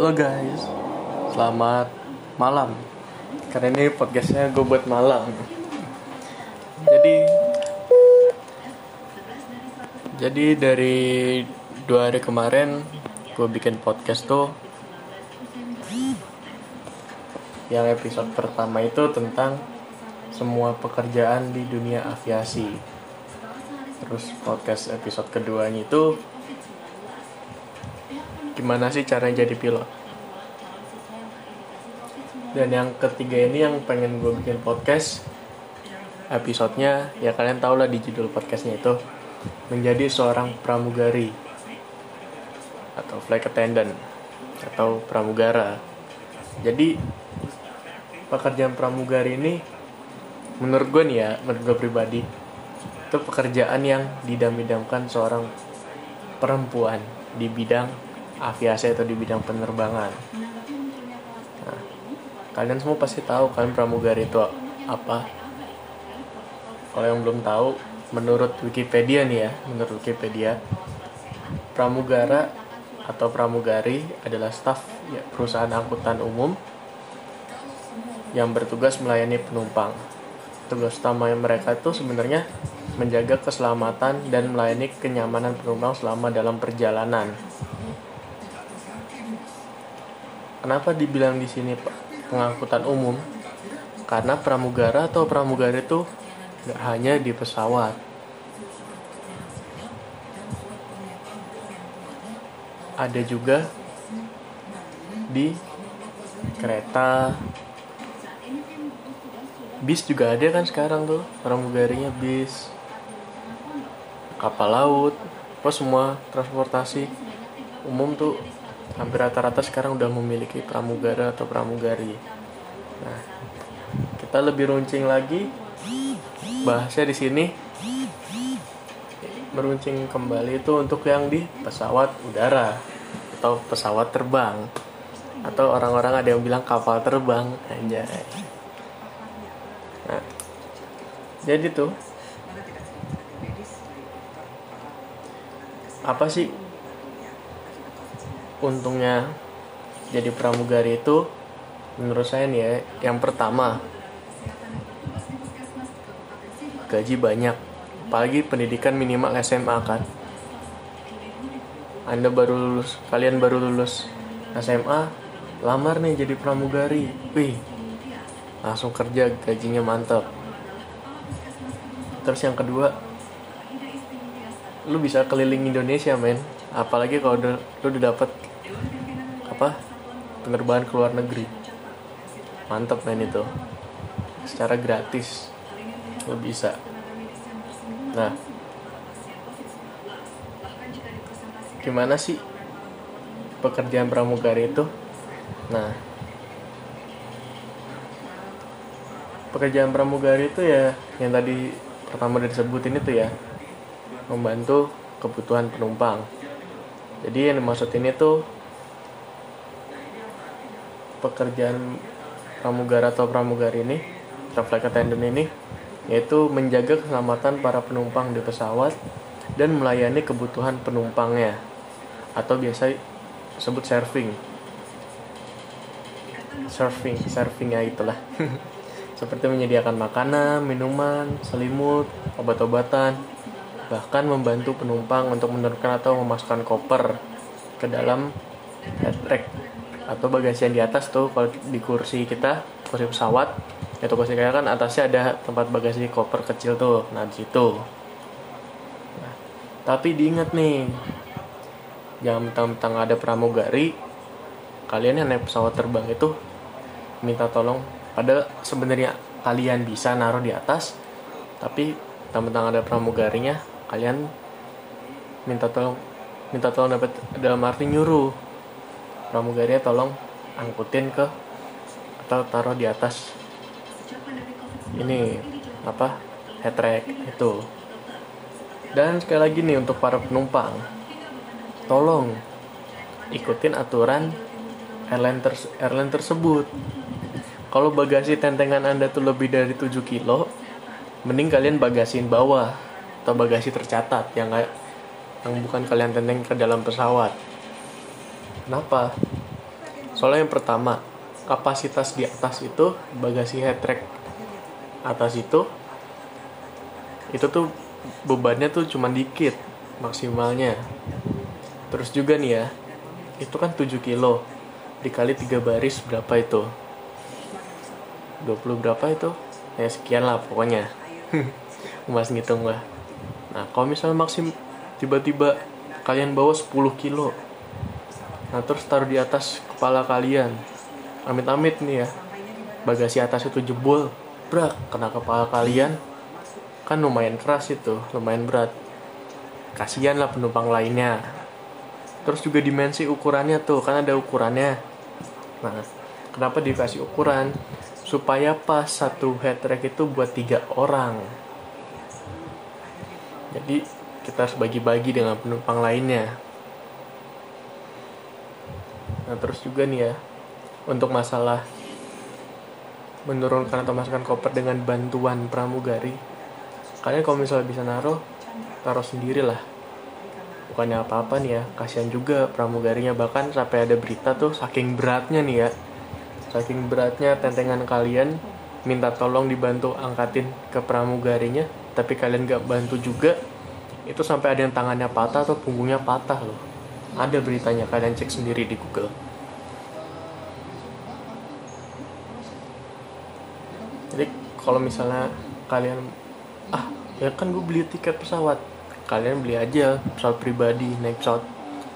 Halo guys, selamat malam. Karena ini podcastnya gue buat malam. Jadi, jadi dari dua hari kemarin gue bikin podcast tuh yang episode pertama itu tentang semua pekerjaan di dunia aviasi. Terus podcast episode keduanya itu gimana sih cara jadi pilot? Dan yang ketiga ini yang pengen gue bikin podcast episodenya ya kalian tau lah di judul podcastnya itu menjadi seorang pramugari atau flight attendant atau pramugara. Jadi pekerjaan pramugari ini menurut gue nih ya menurut gue pribadi itu pekerjaan yang didam-idamkan seorang perempuan di bidang aviasi atau di bidang penerbangan. Nah, kalian semua pasti tahu kan pramugari itu apa? Kalau yang belum tahu, menurut Wikipedia nih ya, menurut Wikipedia, pramugara atau pramugari adalah staf ya, perusahaan angkutan umum yang bertugas melayani penumpang. Tugas utama mereka itu sebenarnya menjaga keselamatan dan melayani kenyamanan penumpang selama dalam perjalanan. Kenapa dibilang di sini pengangkutan umum? Karena pramugara atau pramugari itu nggak hanya di pesawat. Ada juga di kereta, bis juga ada kan sekarang tuh pramugarinya bis, kapal laut, apa semua transportasi umum tuh hampir rata-rata sekarang udah memiliki pramugara atau pramugari. Nah, kita lebih runcing lagi bahasnya di sini meruncing kembali itu untuk yang di pesawat udara atau pesawat terbang atau orang-orang ada yang bilang kapal terbang aja. Nah, jadi tuh apa sih untungnya jadi pramugari itu menurut saya nih ya yang pertama gaji banyak. Apalagi pendidikan minimal SMA kan. Anda baru lulus kalian baru lulus SMA lamar nih jadi pramugari. Wih langsung kerja gajinya mantap terus yang kedua lu bisa keliling Indonesia men. Apalagi kalau lu udah dapet apa? Penerbangan ke luar negeri. Mantep main itu. Secara gratis. Lo bisa. Nah. Gimana sih pekerjaan pramugari itu? Nah. Pekerjaan pramugari itu ya yang tadi pertama udah disebutin itu ya membantu kebutuhan penumpang. Jadi yang dimaksud ini tuh pekerjaan pramugara atau pramugari ini flight attendant ini yaitu menjaga keselamatan para penumpang di pesawat dan melayani kebutuhan penumpangnya atau biasa disebut surfing. Surfing surfing ya itulah. Seperti menyediakan makanan, minuman, selimut, obat-obatan, bahkan membantu penumpang untuk menurunkan atau memasukkan koper ke dalam head rack atau bagasi yang di atas tuh kalau di kursi kita kursi pesawat itu kursi kayak kan atasnya ada tempat bagasi koper kecil tuh nah di situ. Nah, tapi diingat nih jangan mentang-mentang ada pramugari kalian yang naik pesawat terbang itu minta tolong. Pada sebenarnya kalian bisa naruh di atas tapi mentang-mentang ada pramugarinya kalian minta tolong minta tolong dapat dalam arti nyuruh pramugari tolong angkutin ke atau taruh di atas ini apa head track itu. Dan sekali lagi nih untuk para penumpang tolong ikutin aturan airline, ters airline tersebut. Kalau bagasi tentengan anda tuh lebih dari 7 kilo mending kalian bagasin bawah atau bagasi tercatat yang yang bukan kalian tenteng ke dalam pesawat Kenapa? soalnya yang pertama kapasitas di atas itu bagasi headtrack atas itu itu tuh bebannya tuh cuma dikit maksimalnya. Terus juga nih ya itu kan 7 kilo dikali tiga baris berapa itu? 20 berapa itu? Ya sekian lah pokoknya. Mas ngitung lah nah kalau misalnya maksim tiba-tiba kalian bawa 10 kilo nah terus taruh di atas kepala kalian. Amit-amit nih ya. Bagasi atas itu jebol. Brak kena kepala kalian. Kan lumayan keras itu lumayan berat. Kasihan lah penumpang lainnya. Terus juga dimensi ukurannya tuh kan ada ukurannya. Nah kenapa dikasih ukuran? Supaya pas satu head track itu buat tiga orang. Jadi kita harus bagi-bagi dengan penumpang lainnya nah terus juga nih ya untuk masalah menurunkan atau masukkan koper dengan bantuan pramugari kalian kalau misalnya bisa naruh taruh sendiri lah. Bukannya apa-apa nih ya kasihan juga pramugarinya. Bahkan sampai ada berita tuh saking beratnya nih ya saking beratnya tentengan kalian minta tolong dibantu angkatin ke pramugarinya tapi kalian gak bantu juga itu sampai ada yang tangannya patah atau punggungnya patah loh ada beritanya kalian cek sendiri di Google. Jadi kalau misalnya kalian ah ya kan gue beli tiket pesawat. Kalian beli aja pesawat pribadi naik pesawat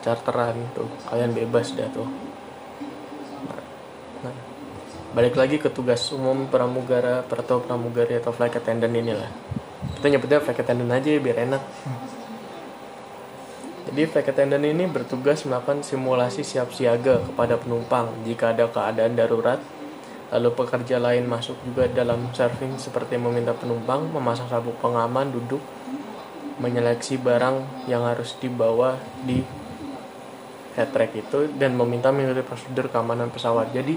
charteran tuh kalian bebas dah tuh. Balik lagi ke tugas umum pramugara atau pramugari atau flight attendant inilah. Kita nyebutnya flight attendant aja biar enak jadi flight attendant ini bertugas melakukan simulasi siap siaga kepada penumpang jika ada keadaan darurat. Lalu pekerja lain masuk juga dalam serving seperti meminta penumpang memasang sabuk pengaman duduk menyeleksi barang yang harus dibawa di head track itu dan meminta mengikuti prosedur keamanan pesawat. Jadi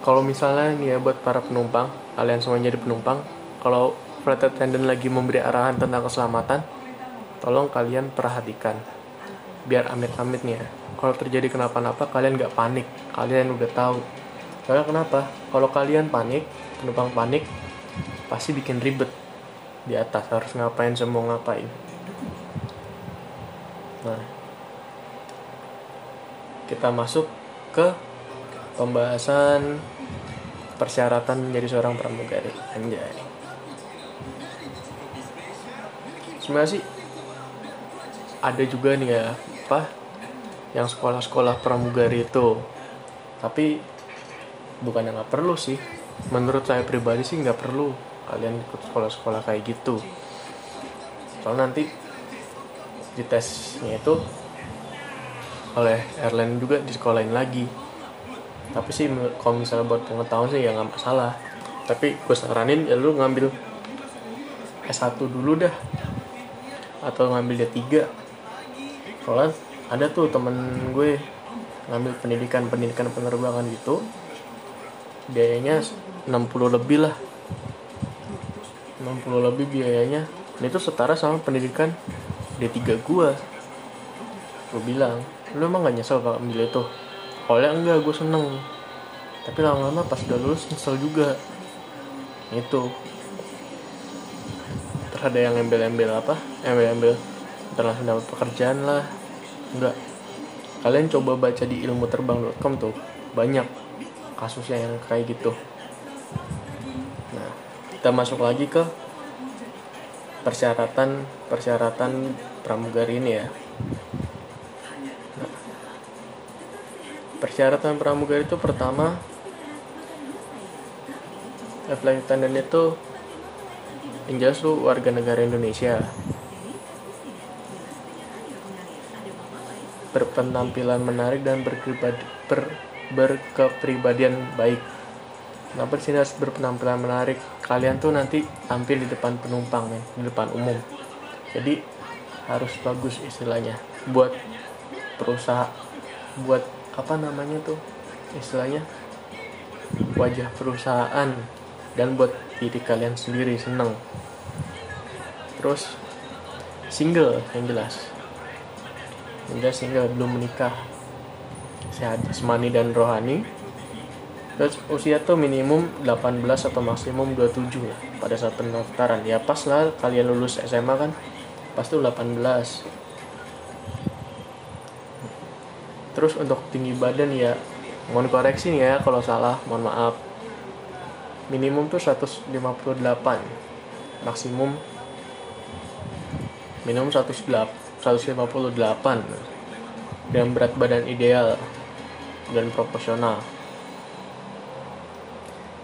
kalau misalnya nih ya buat para penumpang kalian semua jadi penumpang kalau flight attendant lagi memberi arahan tentang keselamatan tolong kalian perhatikan. Biar amit-amit nih ya. Kalau terjadi kenapa-napa kalian nggak panik. Kalian udah tahu. Karena kenapa? Kalau kalian panik penumpang panik pasti bikin ribet di atas. Harus ngapain semua ngapain. Nah kita masuk ke pembahasan persyaratan menjadi seorang pramugari. Anjay. Sebenarnya sih ada juga nih ya apa yang sekolah-sekolah pramugari itu. Tapi bukan yang nggak perlu sih. Menurut saya pribadi sih nggak perlu kalian ikut sekolah-sekolah kayak gitu. Soalnya nanti di tesnya itu oleh airline juga di sekolahin lagi. Tapi sih kalau misalnya buat pengetahuan sih ya nggak masalah. Tapi gue saranin ya lu ngambil S1 dulu dah. Atau ngambil D3 soalnya ada tuh temen gue ngambil pendidikan pendidikan penerbangan gitu. Biayanya 60 lebih lah. 60 lebih biayanya. Ini tuh setara sama pendidikan D3 gua. Gue bilang lu emang gak nyesel kalau ambil itu? Awalnya enggak gue seneng. Tapi lama-lama pas udah lulus nyesel juga. Itu. Terus ada yang embel-embel apa? Embel-embel langsung dapat pekerjaan lah. Enggak. Kalian coba baca di ilmu terbang.com tuh banyak kasusnya yang kayak gitu. Nah kita masuk lagi ke persyaratan persyaratan pramugari ini ya. Persyaratan pramugari itu pertama flight attendant itu yang jelas lu warga negara Indonesia berpenampilan menarik dan berkepribadi, ber, berkepribadian baik. Kenapa sih harus berpenampilan menarik. Kalian tuh nanti tampil di depan penumpang ya di depan umum. Jadi harus bagus istilahnya. Buat perusahaan buat apa namanya tuh istilahnya? Wajah perusahaan dan buat diri kalian sendiri seneng. Terus single yang jelas jelas single belum menikah. Sehat jasmani dan rohani. Terus usia tuh minimum 18 atau maksimum 27 lah pada saat pendaftaran. Ya pas lah kalian lulus SMA kan pas tuh 18 terus untuk tinggi badan ya mohon koreksi nih ya kalau salah mohon maaf. Minimum tuh 158 maksimum minimum 158 dan berat badan ideal dan proporsional.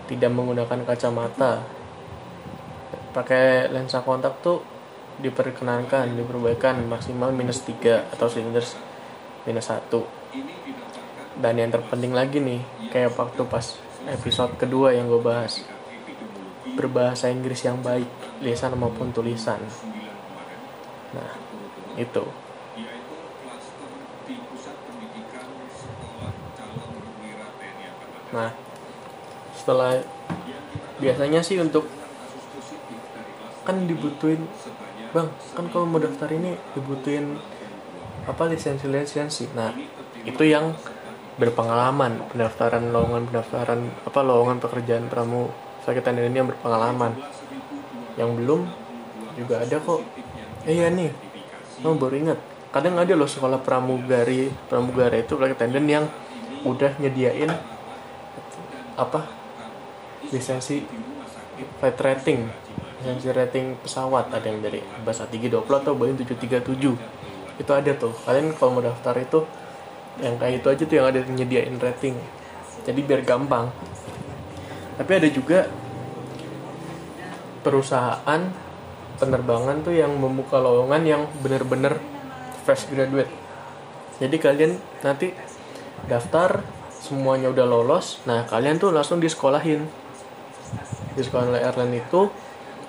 Tidak menggunakan kacamata. Pakai lensa kontak tuh diperkenankan diperbolehkan maksimal minus 3 atau silinder minus 1 dan yang terpenting lagi nih kayak waktu pas episode kedua yang gue bahas. Berbahasa Inggris yang baik lisan maupun tulisan. Nah itu. Nah setelah biasanya sih untuk kan dibutuhin bang kan kalau mau daftar ini dibutuhin apa lisensi lisensi nah itu yang berpengalaman pendaftaran lowongan pendaftaran apa lowongan pekerjaan pramu sakit tanda ini yang berpengalaman. Yang belum juga ada kok. Eh iya nih kamu baru ingat. Kadang ada loh sekolah pramugari pramugara itu sakit tenden yang udah nyediain apa lisensi flight rating lisensi rating pesawat. Ada yang dari bahasa 320 atau Boeing 737 itu ada tuh. Kalian kalau mau daftar itu yang kayak itu aja tuh yang ada nyediain rating. Jadi biar gampang. Tapi ada juga perusahaan penerbangan tuh yang membuka lowongan yang bener-bener fresh graduate. Jadi kalian nanti daftar semuanya udah lolos nah kalian tuh langsung disekolahin. Di sekolah airline itu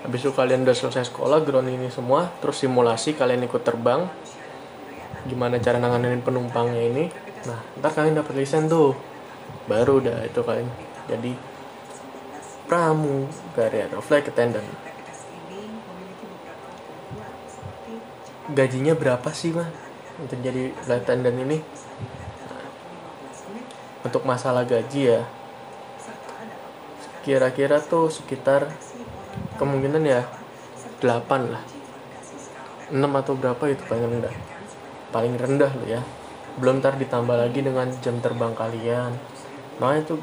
habis itu kalian udah selesai sekolah ground ini semua terus simulasi kalian ikut terbang gimana cara nanganin penumpangnya ini. Nah ntar kalian dapat lisen tuh baru udah itu kalian. Jadi pramugari atau flight attendant gajinya berapa sih mah untuk jadi flight attendant ini? Untuk masalah gaji ya kira-kira tuh sekitar kemungkinan ya 8 lah. 6 atau berapa itu paling rendah. Paling rendah loh ya. Belum ntar ditambah lagi dengan jam terbang kalian. Nah itu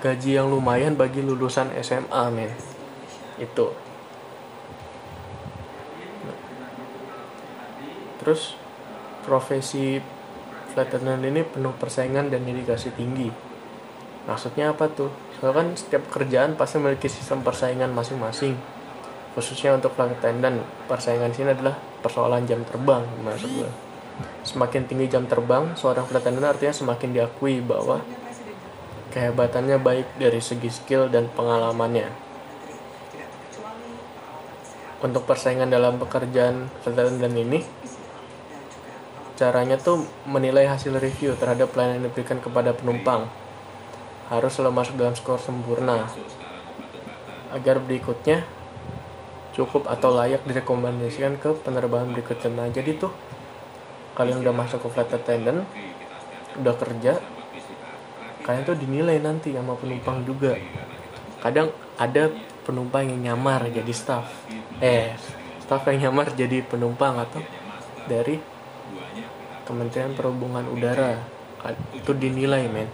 gaji yang lumayan bagi lulusan SMA men. Itu terus profesi flight attendant ini penuh persaingan dan dedikasi tinggi. Maksudnya apa tuh? Soalnya kan setiap kerjaan pasti memiliki sistem persaingan masing-masing. Khususnya untuk flight attendant persaingan sini adalah persoalan jam terbang maksud gue Semakin tinggi jam terbang, seorang pretender artinya semakin diakui bahwa kehebatannya baik dari segi skill dan pengalamannya. Untuk persaingan dalam pekerjaan pretender ini, caranya tuh menilai hasil review terhadap pelayanan yang diberikan kepada penumpang. Harus selalu masuk dalam skor sempurna. Agar berikutnya cukup atau layak direkomendasikan ke penerbangan berikutnya. Nah, jadi tuh kalian udah masuk ke flight attendant udah kerja kalian tuh dinilai nanti sama penumpang juga kadang ada penumpang yang nyamar jadi staff eh staff yang nyamar jadi penumpang atau dari Kementerian Perhubungan Udara. Itu dinilai men.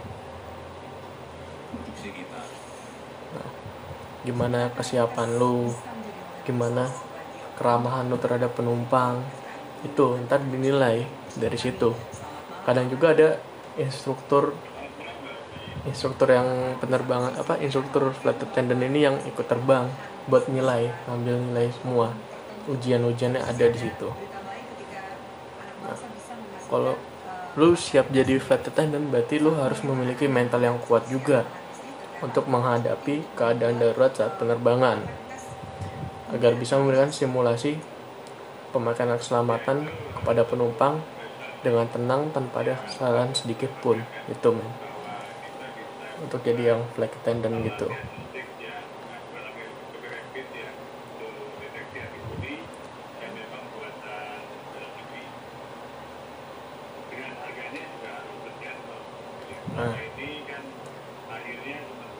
Nah, gimana kesiapan lu? Gimana keramahan lu terhadap penumpang? Itu ntar dinilai dari situ. Kadang juga ada instruktur instruktur yang penerbangan apa instruktur flight attendant ini yang ikut terbang buat nilai ngambil nilai semua. Ujian-ujiannya ada di situ kalau lu siap jadi flight attendant berarti lu harus memiliki mental yang kuat juga untuk menghadapi keadaan darurat saat penerbangan. Agar bisa memberikan simulasi pemakaian keselamatan kepada penumpang dengan tenang tanpa ada kesalahan sedikit pun itu men. Untuk jadi yang flight attendant gitu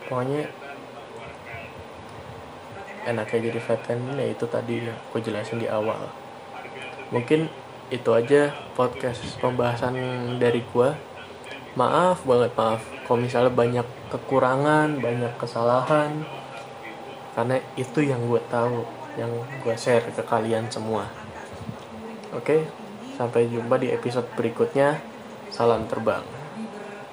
pokoknya enaknya jadi veteran ya itu tadi yang aku jelasin di awal. Mungkin itu aja podcast pembahasan dari gua. Maaf banget maaf. Kalau misalnya banyak kekurangan banyak kesalahan karena itu yang gue tahu yang gue share ke kalian semua. Oke sampai jumpa di episode berikutnya. Salam terbang